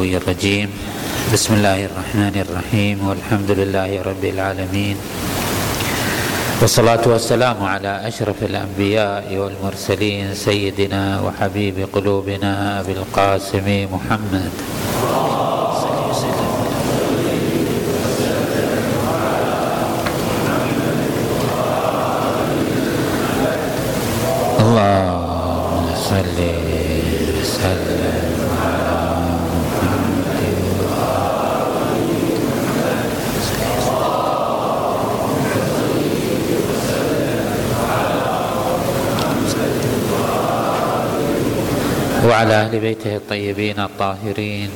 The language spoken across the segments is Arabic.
الغوي الرجيم. بسم الله الرحمن الرحيم والحمد لله رب العالمين والصلاة والسلام على أشرف الأنبياء والمرسلين سيدنا وحبيب قلوبنا أبي القاسم محمد اللهم صل وسلم على محمد وعلى أهل بيته الطيبين الطاهرين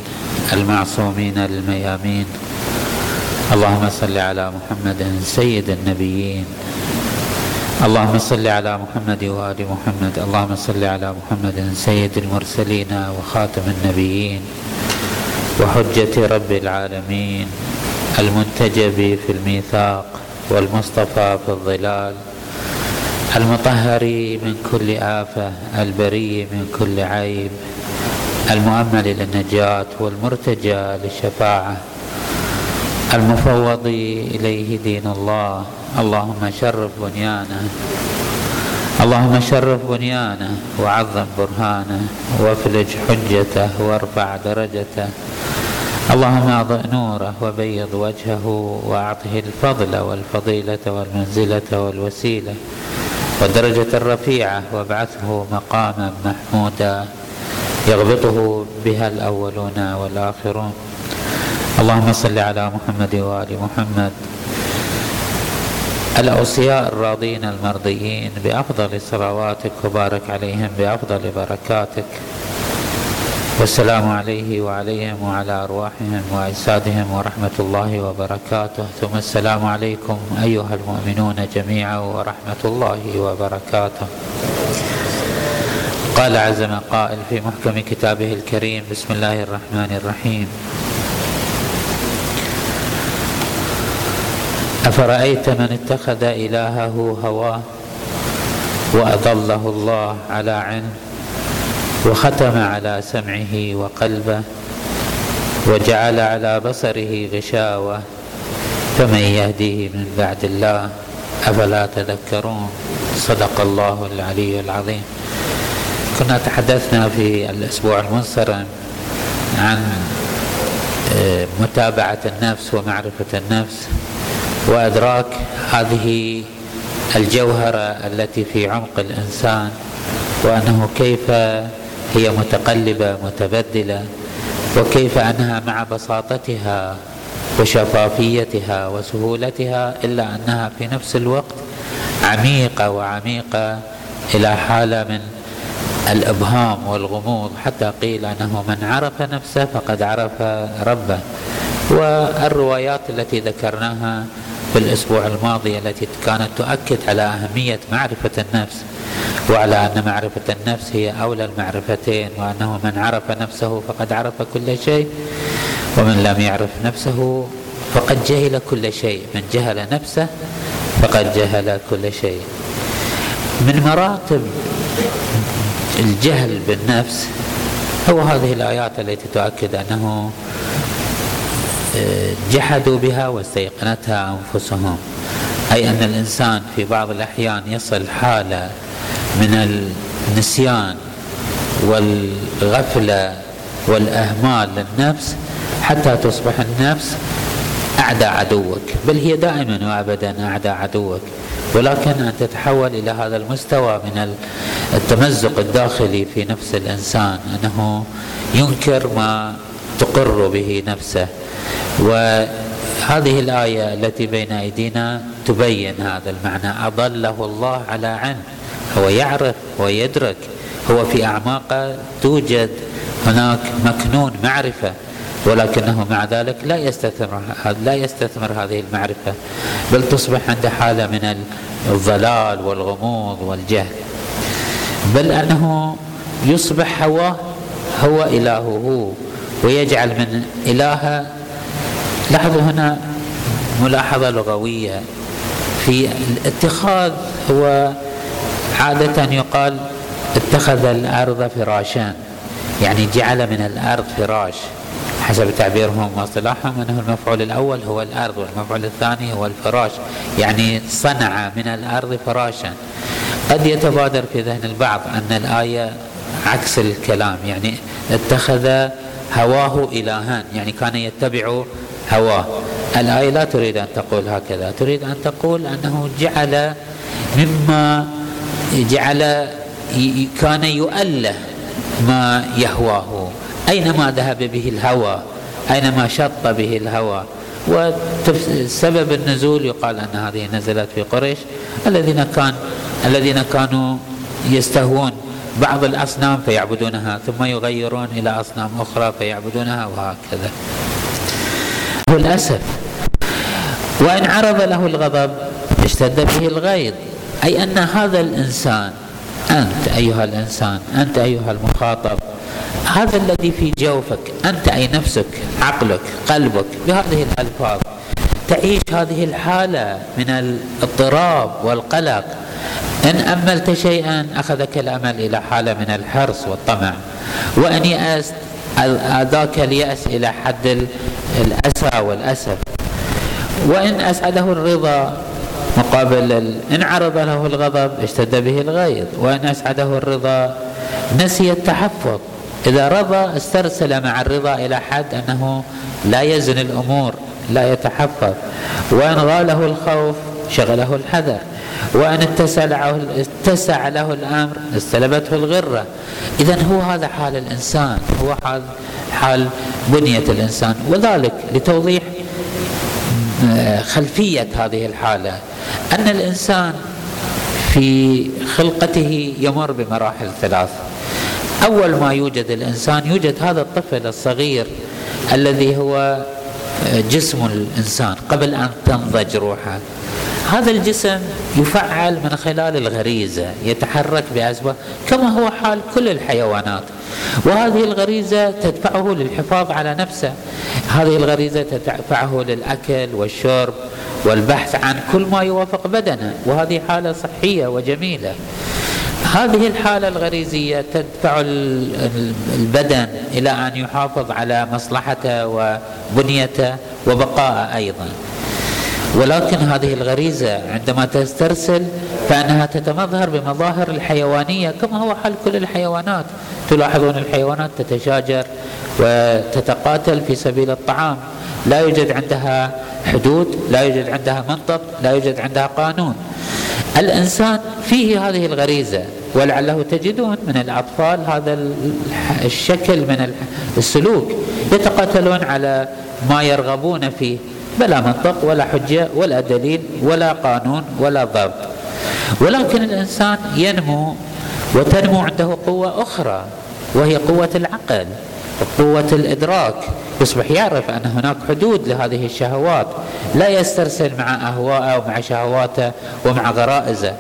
المعصومين الميامين. اللهم صل على محمد سيد النبيين. اللهم صل على محمد وآل محمد. اللهم صل على محمد سيد المرسلين وخاتم النبيين. وحجة رب العالمين. المنتجب في الميثاق والمصطفى في الظلال. المطهر من كل آفة البري من كل عيب المؤمل للنجاة والمرتجى للشفاعة المفوض إليه دين الله. اللهم شرف بنيانه اللهم شرف بنيانه وعظم برهانه وافلج حجته وارفع درجته. اللهم اضئ نوره وبيض وجهه وأعطه الفضل والفضيلة والمنزلة والوسيلة. والدرجه الرفيعة وابعثه مقاما محمودا. يغبطه بها الأولون والآخرون. اللهم صل على محمد وآل محمد. الأوصياء الراضين المرضيين بأفضل صلواتك وبارك عليهم بأفضل بركاتك. والسلام عليه وعليهم وعلى أرواحهم وأجسادهم ورحمة الله وبركاته. ثم السلام عليكم أيها المؤمنون جميعا ورحمة الله وبركاته. قال عز قائل في محكم كتابه الكريم بسم الله الرحمن الرحيم. أفرأيت من اتخذ إلهه هواه وأضله الله على علم؟ وختم على سمعه وقلبه وجعل على بصره غشاوة فمن يهديه من بعد الله أفلا تذكرون؟ صدق الله العلي العظيم. كنا تحدثنا في الأسبوع المنصرم عن متابعة النفس ومعرفة النفس وأدراك هذه الجوهرة التي في عمق الإنسان وأنه كيف هي متقلبة متبدلة وكيف أنها مع بساطتها وشفافيتها وسهولتها إلا أنها في نفس الوقت عميقة وعميقة إلى حالة من الإبهام والغموض. حتى قيل أنه من عرف نفسه فقد عرف ربه. والروايات التي ذكرناها في الأسبوع الماضي التي كانت تؤكد على أهمية معرفة النفس وعلى أن معرفة النفس هي أولى المعرفتين وأنه من عرف نفسه فقد عرف كل شيء ومن لم يعرف نفسه فقد جهل كل شيء من جهل نفسه فقد جهل كل شيء. من مراتب الجهل بالنفس هو هذه الآيات التي تؤكد أنه جحدوا بها واستيقنتها أنفسهم. أي أن الإنسان في بعض الأحيان يصل حالة من النسيان والغفلة والأهمال للنفس حتى تصبح النفس أعدى عدوك. بل هي دائما وابدا أعدى عدوك. ولكن أن تتحول إلى هذا المستوى من التمزق الداخلي في نفس الإنسان أنه ينكر ما تقر به نفسه. وهذه الآية التي بين أيدينا تبين هذا المعنى. أضله الله على علم هو يعرف ويدرك هو في أعماقه توجد هناك مكنون معرفة ولكنه مع ذلك لا يستثمر لا يستثمر هذه المعرفة بل تصبح عنده حالة من الضلال والغموض والجهل. بل أنه يصبح هواه هو إلهه ويجعل من إله لاحظوا هنا ملاحظة لغوية في الاتخاذ هو عادة يقال اتخذ الأرض فراشا يعني جعل من الأرض فراش حسب تعبيرهم واصطلاحهم أنه المفعول الأول هو الأرض والمفعول الثاني هو الفراش يعني صنع من الأرض فراشا. قد يتبادر في ذهن البعض أن الآية عكس الكلام يعني اتخذ هواه إلها يعني كان يتبع هواه. الآية لا تريد أن تقول هكذا تريد أن تقول أنه جعل مما جعل كان يؤله ما يهواه. أينما ذهب به الهوى؟ أينما شط به الهوى؟ وسبب النزول يقال أن هذه نزلت في قريش. الذين كان الذين كانوا يستهون بعض الأصنام فيعبدونها ثم يغيرون إلى أصنام أخرى فيعبدونها وهكذا. والأسف وإن عرض له الغضب اشتد به الغيظ. أي أن هذا الإنسان أنت أيها الإنسان أنت أيها المخاطب هذا الذي في جوفك أنت أي نفسك عقلك قلبك بهذه الألفاظ تعيش هذه الحالة من الاضطراب والقلق. إن أملت شيئا أخذك الأمل إلى حالة من الحرص والطمع. وإن يأست ذاك اليأس إلى حد الأسى والأسف. وإن أسعده الرضا مقابل إن عرض له الغضب اشتد به الغيظ وإن أسعده الرضا نسي التحفظ. إذا رضى استرسل مع الرضا إلى حد أنه لا يزن الأمور لا يتحفظ. وإن غاله الخوف شغله الحذر. وأن اتسع له, اتسع له الأمر استلبته الغرة. إذا هو هذا حال الإنسان هو حال, حال بنية الإنسان. وذلك لتوضيح خلفية هذه الحالة أن الإنسان في خلقته يمر بمراحل ثلاث. أول ما يوجد الإنسان يوجد هذا الطفل الصغير الذي هو جسم الإنسان قبل أن تنضج روحه. هذا الجسم يفعل من خلال الغريزة يتحرك بأسباب كما هو حال كل الحيوانات. وهذه الغريزة تدفعه للحفاظ على نفسه. هذه الغريزة تدفعه للأكل والشرب والبحث عن كل ما يوافق بدنه وهذه حالة صحية وجميلة. هذه الحالة الغريزية تدفع البدن إلى أن يحافظ على مصلحته وبنيته وبقاءه أيضا. ولكن هذه الغريزة عندما تسترسل فإنها تتمظهر بمظاهر الحيوانية كما هو حال كل الحيوانات. تلاحظون الحيوانات تتشاجر وتتقاتل في سبيل الطعام. لا يوجد عندها حدود لا يوجد عندها منطق لا يوجد عندها قانون. الإنسان فيه هذه الغريزة ولعله تجدون من الأطفال هذا الشكل من السلوك. يتقاتلون على ما يرغبون فيه. بلا منطق ولا حجة ولا دليل ولا قانون ولا ضبط. ولكن الإنسان ينمو وتنمو عنده قوة أخرى وهي قوة العقل قوة الإدراك. يصبح يعرف أن هناك حدود لهذه الشهوات لا يسترسل مع أهواءه ومع شهواته ومع غرائزه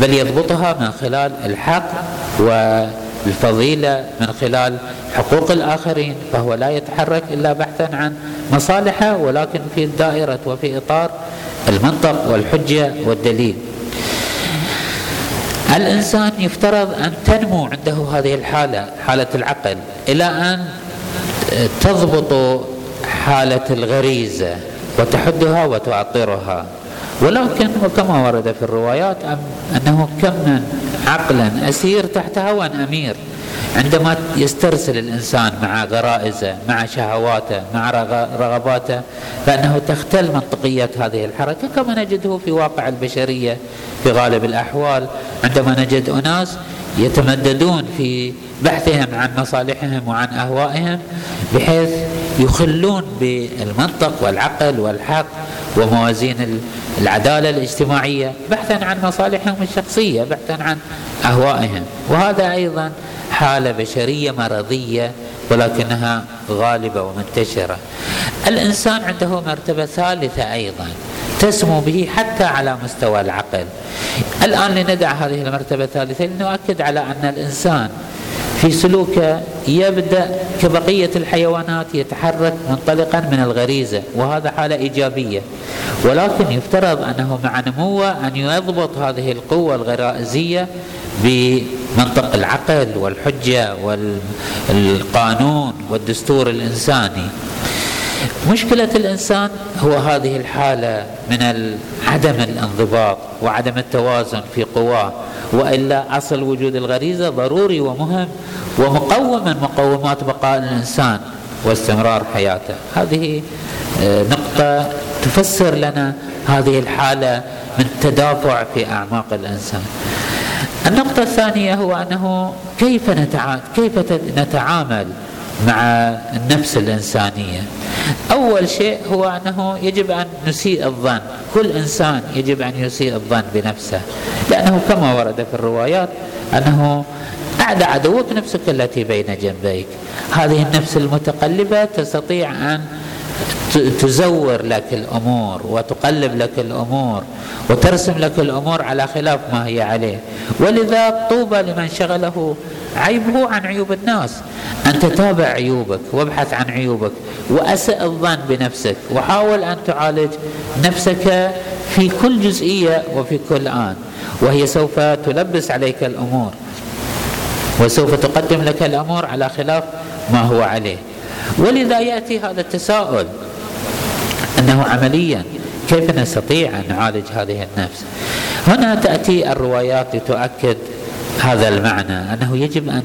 بل يضبطها من خلال الحق والفضيلة من خلال حقوق الآخرين. فهو لا يتحرك إلا بحثا عن مصالحه ولكن في دائرة وفي إطار المنطق والحجة والدليل. الإنسان يفترض أن تنمو عنده هذه الحالة حالة العقل إلى أن تضبط حالة الغريزة وتحدها وتعطرها ولكن وكما ورد في الروايات أنه كم عقلا أسير تحت هوى أمير. عندما يسترسل الإنسان مع غرائزه مع شهواته مع رغباته فإنه تختل منطقية هذه الحركة كما نجده في واقع البشرية في غالب الأحوال. عندما نجد أناس يتمددون في بحثهم عن مصالحهم وعن أهوائهم بحيث يخلون بالمنطق والعقل والحق وموازين العدالة الاجتماعية بحثا عن مصالحهم الشخصية بحثا عن أهوائهم. وهذا أيضا حالة بشرية مرضية ولكنها غالبة ومنتشرة. الإنسان عنده مرتبة ثالثة أيضا تسمو به حتى على مستوى العقل. الآن لندع هذه المرتبة الثالثة لنؤكد على أن الإنسان في سلوكه يبدأ كبقية الحيوانات يتحرك منطلقا من الغريزة وهذا حالة إيجابية. ولكن يفترض أنه مع نموه أن يضبط هذه القوة الغرائزية منطق العقل والحجة والقانون والدستور الإنساني. مشكلة الإنسان هو هذه الحالة من عدم الانضباط وعدم التوازن في قواه وإلا أصل وجود الغريزة ضروري ومهم ومقوم من مقومات بقاء الإنسان واستمرار حياته. هذه آه، نقطة تفسر لنا هذه الحالة من تدافع في أعماق الإنسان. النقطة الثانية هو أنه كيف كيف نتعامل مع النفس الإنسانية؟ أول شيء هو أنه يجب أن نسيء الظن. كل إنسان يجب أن يسيء الظن بنفسه. لأنه كما ورد في الروايات أنه أعدى عدوك نفسك التي بين جنبيك. هذه النفس المتقلبة تستطيع أن تزور لك الأمور وتقلب لك الأمور وترسم لك الأمور على خلاف ما هي عليه. ولذا طوبى لمن شغله عيبه عن عيوب الناس. ان تتابع عيوبك وابحث عن عيوبك واسئ الظن بنفسك وحاول أن تعالج نفسك في كل جزئية وفي كل آن. وهي سوف تلبس عليك الأمور وسوف تقدم لك الأمور على خلاف ما هو عليه. ولذا يأتي هذا التساؤل أنه عمليا كيف نستطيع أن نعالج هذه النفس؟ هنا تأتي الروايات لتؤكد هذا المعنى أنه يجب أن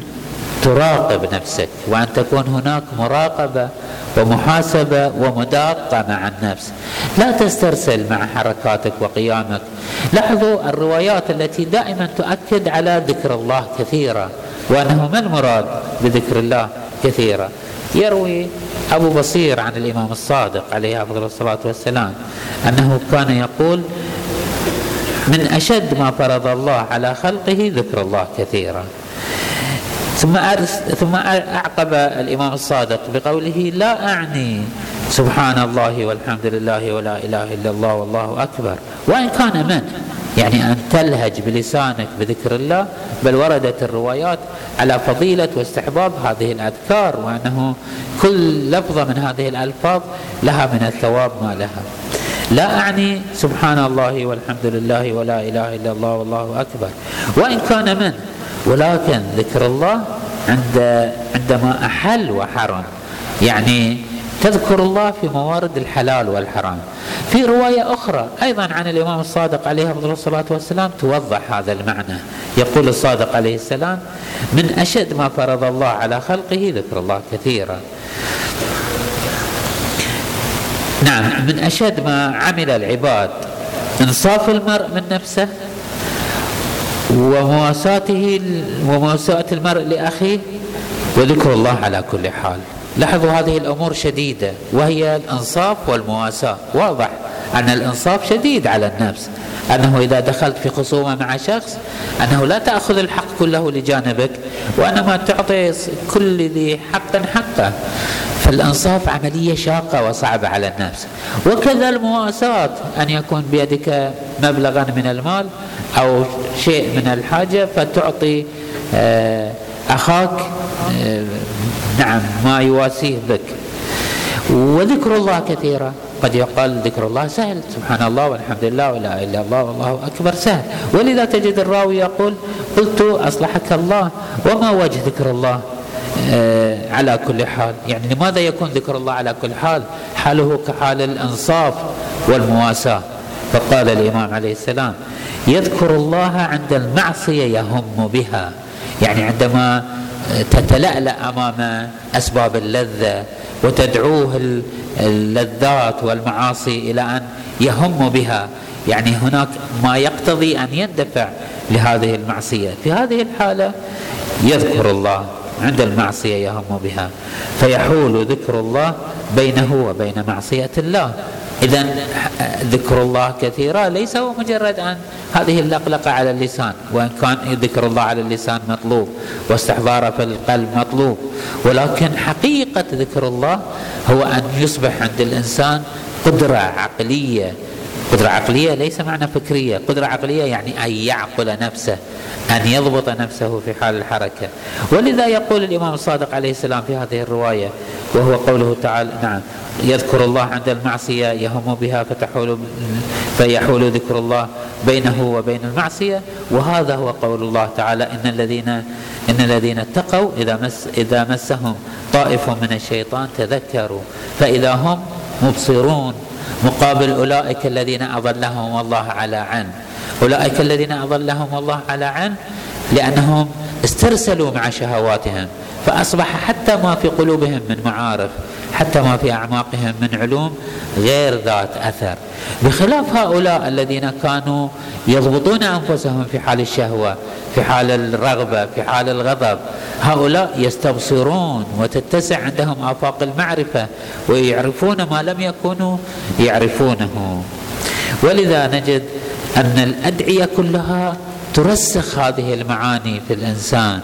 تراقب نفسك وأن تكون هناك مراقبة ومحاسبة ومداقة مع النفس. لا تسترسل مع حركاتك وقيامك. لاحظوا الروايات التي دائما تؤكد على ذكر الله كثيرا وأنه ما المراد بذكر الله كثيرا؟ يروي أبو بصير عن الإمام الصادق عليه أفضل الصلاة والسلام أنه كان يقول من أشد ما فرض الله على خلقه ذكر الله كثيرا. ثم ثم أعقب الإمام الصادق بقوله لا أعني سبحان الله والحمد لله ولا إله إلا الله والله أكبر. وإن كان من؟ يعني أن تلهج بلسانك بذكر الله بل وردت الروايات على فضيلة واستحباب هذه الأذكار وأنه كل لفظة من هذه الألفاظ لها من الثواب ما لها. لا أعني سبحان الله والحمد لله ولا إله إلا الله والله أكبر. وإن كان من ولكن ذكر الله عند عندما أحل وحرم. يعني تذكر الله في موارد الحلال والحرام. في رواية أخرى أيضا عن الإمام الصادق عليه الصلاة والسلام توضح هذا المعنى. يقول الصادق عليه السلام من أشد ما فرض الله على خلقه ذكر الله كثيرا. نعم من أشد ما عمل العباد إنصاف المرء من نفسه ومواساته ومواساة المرء لأخيه وذكر الله على كل حال. لاحظوا هذه الأمور شديدة وهي الإنصاف والمواساة. واضح أن الإنصاف شديد على النفس. أنه إذا دخلت في خصومة مع شخص أنه لا تأخذ الحق كله لجانبك وإنما تعطي كل ذي حق حقه فالإنصاف عملية شاقة وصعبة على النفس. وكذا المواساة أن يكون بيدك مبلغا من المال أو شيء من الحاجة فتعطي آه، أخاك آه، نعم ما يواسيه بك وذكر الله كثيرا. قد يقال ذكر الله سهل. سبحان الله والحمد لله ولا إله إلا الله والله أكبر سهل. ولذا تجد الراوي يقول قلت أصلحك الله وما وجه ذكر الله آه على كل حال. يعني لماذا يكون ذكر الله على كل حال؟ حاله كحال الإنصاف والمواساة. فقال الإمام عليه السلام يذكر الله عند المعصية يهم بها. يعني عندما تتلألأ أمام أسباب اللذة وتدعوه اللذات والمعاصي إلى أن يهم بها يعني هناك ما يقتضي أن يندفع لهذه المعصية. في هذه الحالة يذكر الله عند المعصية يهم بها فيحول ذكر الله بينه وبين معصية الله. إذا ذكر الله كثيرا ليس هو مجرد أن هذه اللقلقة على اللسان وإن كان ذكر الله على اللسان مطلوب واستحضاره في القلب مطلوب ولكن حقيقة ذكر الله هو أن يصبح عند الإنسان قدرة عقلية قدرة عقلية ليس معنى فكرية. قدرة عقلية يعني أن يعقل نفسه أن يضبط نفسه في حال الحركة. ولذا يقول الإمام الصادق عليه السلام في هذه الرواية وهو قوله تعالى نعم يذكر الله عند المعصية يهم بها فتحول فيحول ذكر الله بينه وبين المعصية. وهذا هو قول الله تعالى إن الذين إن الذين اتقوا إذا مس إذا مسهم طائف من الشيطان تذكروا فإذا هم مبصرون مقابل أولئك الذين أضلهم الله على عن. أولئك الذين أضلهم الله على عن لأنهم استرسلوا مع شهواتهم فأصبح حتى ما في قلوبهم من معارف حتى ما في أعماقهم من علوم غير ذات أثر. بخلاف هؤلاء الذين كانوا يضبطون أنفسهم في حال الشهوة في حال الرغبة في حال الغضب هؤلاء يستبصرون وتتسع عندهم آفاق المعرفة ويعرفون ما لم يكونوا يعرفونه. ولذا نجد أن الأدعية كلها ترسخ هذه المعاني في الإنسان.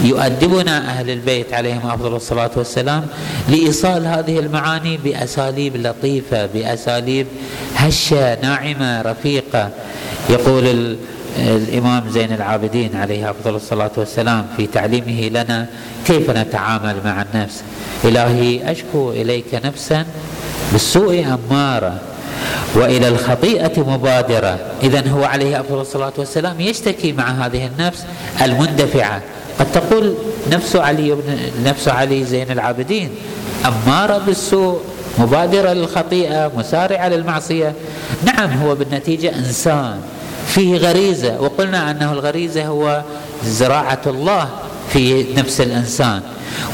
يؤدبنا أهل البيت عليهم أفضل الصلاة والسلام لإيصال هذه المعاني بأساليب لطيفة بأساليب هشة ناعمة رفيقة. يقول الإمام زين العابدين عليه أفضل الصلاة والسلام في تعليمه لنا كيف نتعامل مع النفس؟ إلهي أشكو إليك نفسا بالسوء أمارة وإلى الخطيئة مبادرة. اذا هو عليه أفضل الصلاة والسلام يشتكي مع هذه النفس المندفعة. قد تقول نفس علي بن نفس علي زين العابدين أمارة بالسوء مبادرة للخطيئة مسارعة للمعصية. نعم هو بالنتيجة إنسان. فيه غريزة. وقلنا أنه الغريزة هو زراعة الله في نفس الإنسان.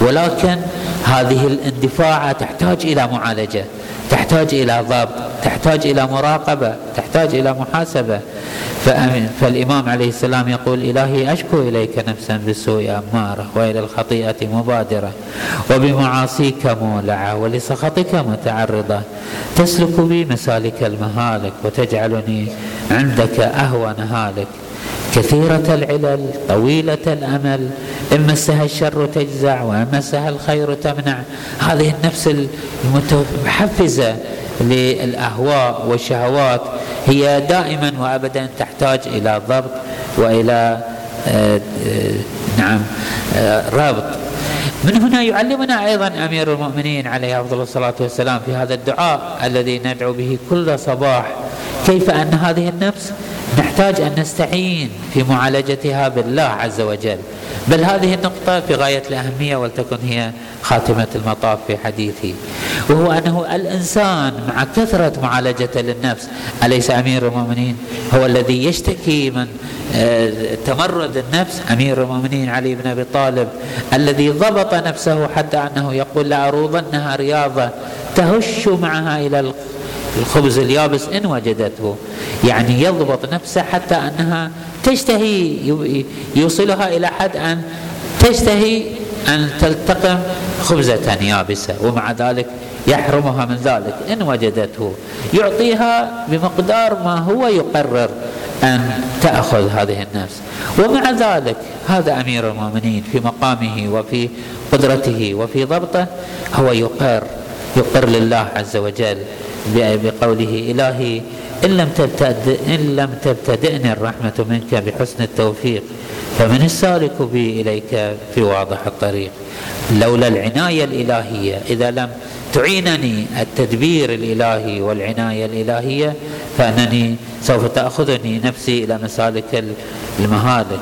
ولكن هذه الاندفاعه تحتاج إلى معالجة. تحتاج إلى ضبط تحتاج إلى مراقبة تحتاج إلى محاسبة. فالإمام عليه السلام يقول إلهي أشكو إليك نفسا بالسوء اماره وإلى الخطيئة مبادرة وبمعاصيك مولعة ولسخطك متعرضة. تسلك بي مسالك المهالك وتجعلني عندك أهون هالك. كثيرة العلل طويلة الأمل إن مسها الشر تجزع وإن مسها الخير تمنع. هذه النفس المحفزة للأهواء والشهوات هي دائما وأبدا تحتاج إلى ضبط وإلى آه، آه، نعم آه، ربط من هنا يعلمنا أيضا أمير المؤمنين عليه أفضل الصلاة والسلام في هذا الدعاء الذي ندعو به كل صباح كيف أن هذه النفس نحتاج أن نستعين في معالجتها بالله عز وجل. بل هذه النقطة في غاية الأهمية ولتكن هي خاتمة المطاف في حديثي. وهو أنه الإنسان مع كثرة معالجته للنفس أليس أمير المؤمنين؟ هو الذي يشتكي من آه، تمرد النفس أمير المؤمنين علي بن أبي طالب الذي ضبط نفسه حتى أنه يقول لأروضنها رياضة تهش معها إلى الخبز اليابس إن وجدته. يعني يضبط نفسه حتى أنها تشتهي يوصلها إلى حد أن تشتهي أن تلتقم خبزة يابسة ومع ذلك يحرمها من ذلك. إن وجدته. يعطيها بمقدار ما هو يقرر أن تأخذ هذه النفس. ومع ذلك هذا أمير المؤمنين في مقامه وفي قدرته وفي ضبطه هو يقر يقر لله عز وجل بقوله إلهي إن لم تبتدئ إن لم تبتدئني الرحمة منك بحسن التوفيق فمن السالك بي إليك في واضح الطريق. لولا العناية الإلهية إذا لم تعينني التدبير الإلهي والعناية الإلهية فأنني سوف تأخذني نفسي إلى مسالك المهالك.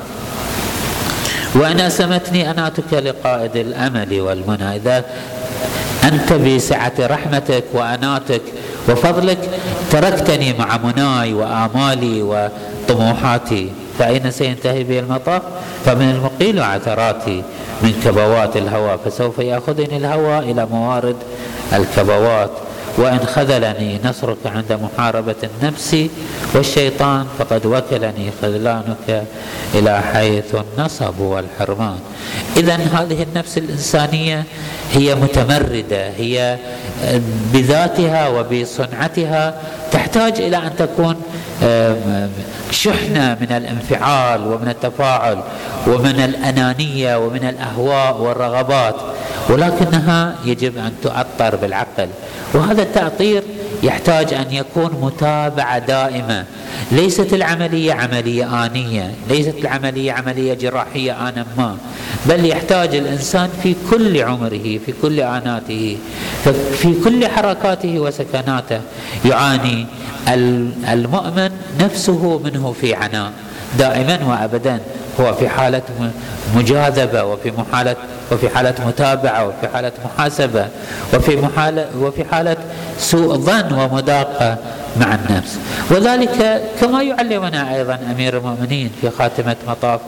وأن أسمتني أناتك لقائد الأمل والمنى. إذا أنت بسعة رحمتك وأناتك وفضلك تركتني مع مناي وآمالي وطموحاتي. فأين سينتهي بي المطاف؟ فمن المقيل عثراتي من كبوات الهوى فسوف يأخذني الهوى إلى موارد الكبوات. وإن خذلني نصرك عند محاربة النفس والشيطان فقد وكلني خذلانك إلى حيث النصب والحرمان. إذا هذه النفس الإنسانية هي متمردة هي بذاتها وبصنعتها تحتاج إلى أن تكون شحنة من الانفعال ومن التفاعل ومن الأنانية ومن الأهواء والرغبات ولكنها يجب أن تؤطر بالعقل. وهذا التأطير يحتاج أن يكون متابعة دائمة. ليست العملية عملية آنية ليست العملية عملية جراحية آنا ما بل يحتاج الإنسان في كل عمره في كل آناته في كل حركاته وسكناته يعاني المؤمن نفسه منه في عناء دائما وابدا. هو في حالة مجاذبة وفي محالة وفي حالة متابعة وفي حالة محاسبة وفي محالة وفي حالة سوء ظن ومداقة مع النفس. وذلك كما يعلمنا أيضا أمير المؤمنين في خاتمة مطاف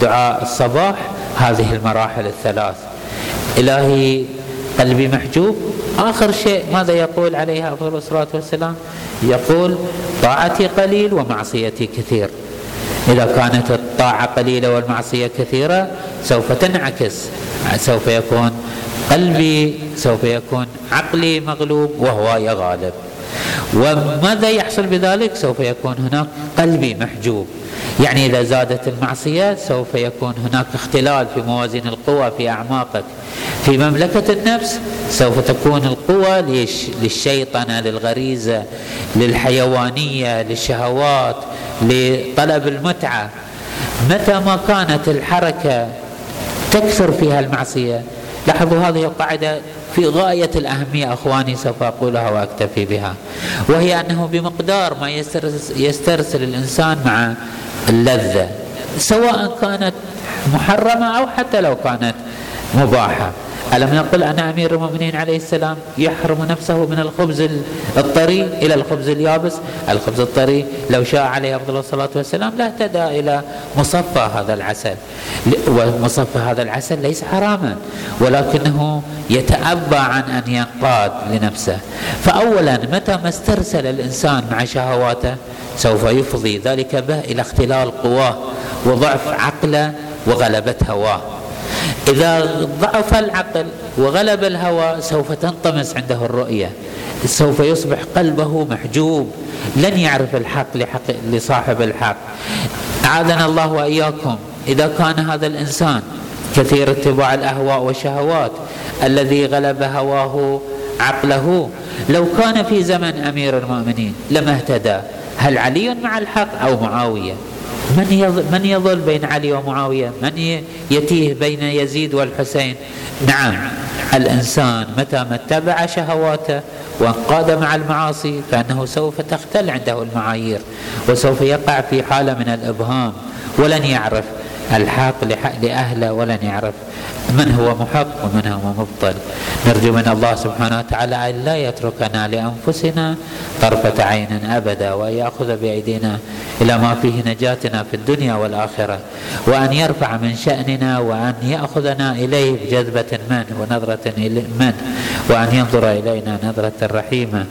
دعاء الصباح هذه المراحل الثلاث. إلهي قلبي محجوب. آخر شيء ماذا يقول عليه أفضل الصلاة والسلام؟ يقول طاعتي قليل ومعصيتي كثير. إذا كانت الطاعة قليلة والمعصية كثيرة سوف تنعكس. سوف يكون قلبي سوف يكون عقلي مغلوب وهو يغالب. وماذا يحصل بذلك؟ سوف يكون هناك قلبي محجوب. يعني إذا زادت المعصية سوف يكون هناك اختلال في موازين القوى في أعماقك. في مملكة النفس سوف تكون القوى للشيطنة للغريزة للحيوانية للشهوات لطلب المتعة. متى ما كانت الحركة تكثر فيها المعصية لاحظوا هذه القاعدة في غاية الأهمية أخواني سوف أقولها وأكتفي بها. وهي أنه بمقدار ما يسترسل, الإنسان مع اللذة سواء كانت محرمة أو حتى لو كانت مباحة. ألم نقل أن أمير المؤمنين عليه السلام يحرم نفسه من الخبز الطري إلى الخبز اليابس؟ الخبز الطري لو شاء عليه أفضل الصلاة والسلام لاهتدى إلى مصفى هذا العسل. ومصفى هذا العسل ليس حراما ولكنه يتأبى عن أن ينقاد لنفسه. فأولا متى ما استرسل الإنسان مع شهواته سوف يفضي ذلك به إلى اختلال قواه وضعف عقله وغلبة هواه. إذا ضعف العقل وغلب الهوى سوف تنطمس عنده الرؤية. سوف يصبح قلبه محجوب. لن يعرف الحق لحق لصاحب الحق. أعاذنا الله وإياكم. إذا كان هذا الإنسان كثير اتباع الأهواء والشهوات الذي غلب هواه عقله لو كان في زمن أمير المؤمنين لما اهتدى هل علي مع الحق أو معاوية؟ من يظل, من يظل بين علي ومعاوية؟ من يتيه بين يزيد والحسين؟ نعم الإنسان متى ما اتبع شهواته وانقاد مع المعاصي فإنه سوف تختل عنده المعايير وسوف يقع في حالة من الإبهام ولن يعرف الحق لأهله ولن يعرف. من هو محق ومن هو مبطل. نرجو من الله سبحانه وتعالى أن لا يتركنا لأنفسنا طرفة عين أبدا وأن يأخذ بأيدينا إلى ما فيه نجاتنا في الدنيا والآخرة وأن يرفع من شأننا وأن يأخذنا إليه بجذبة من ونظرة من وأن ينظر إلينا نظرة رحيمة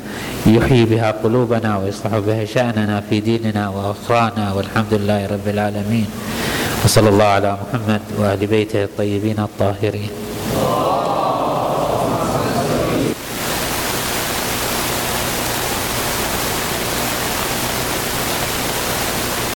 يحيي بها قلوبنا ويصلح بها شأننا في ديننا وأخرانا والحمد لله رب العالمين. وصلى الله على محمد وآل بيته الطيبين الطاهرين.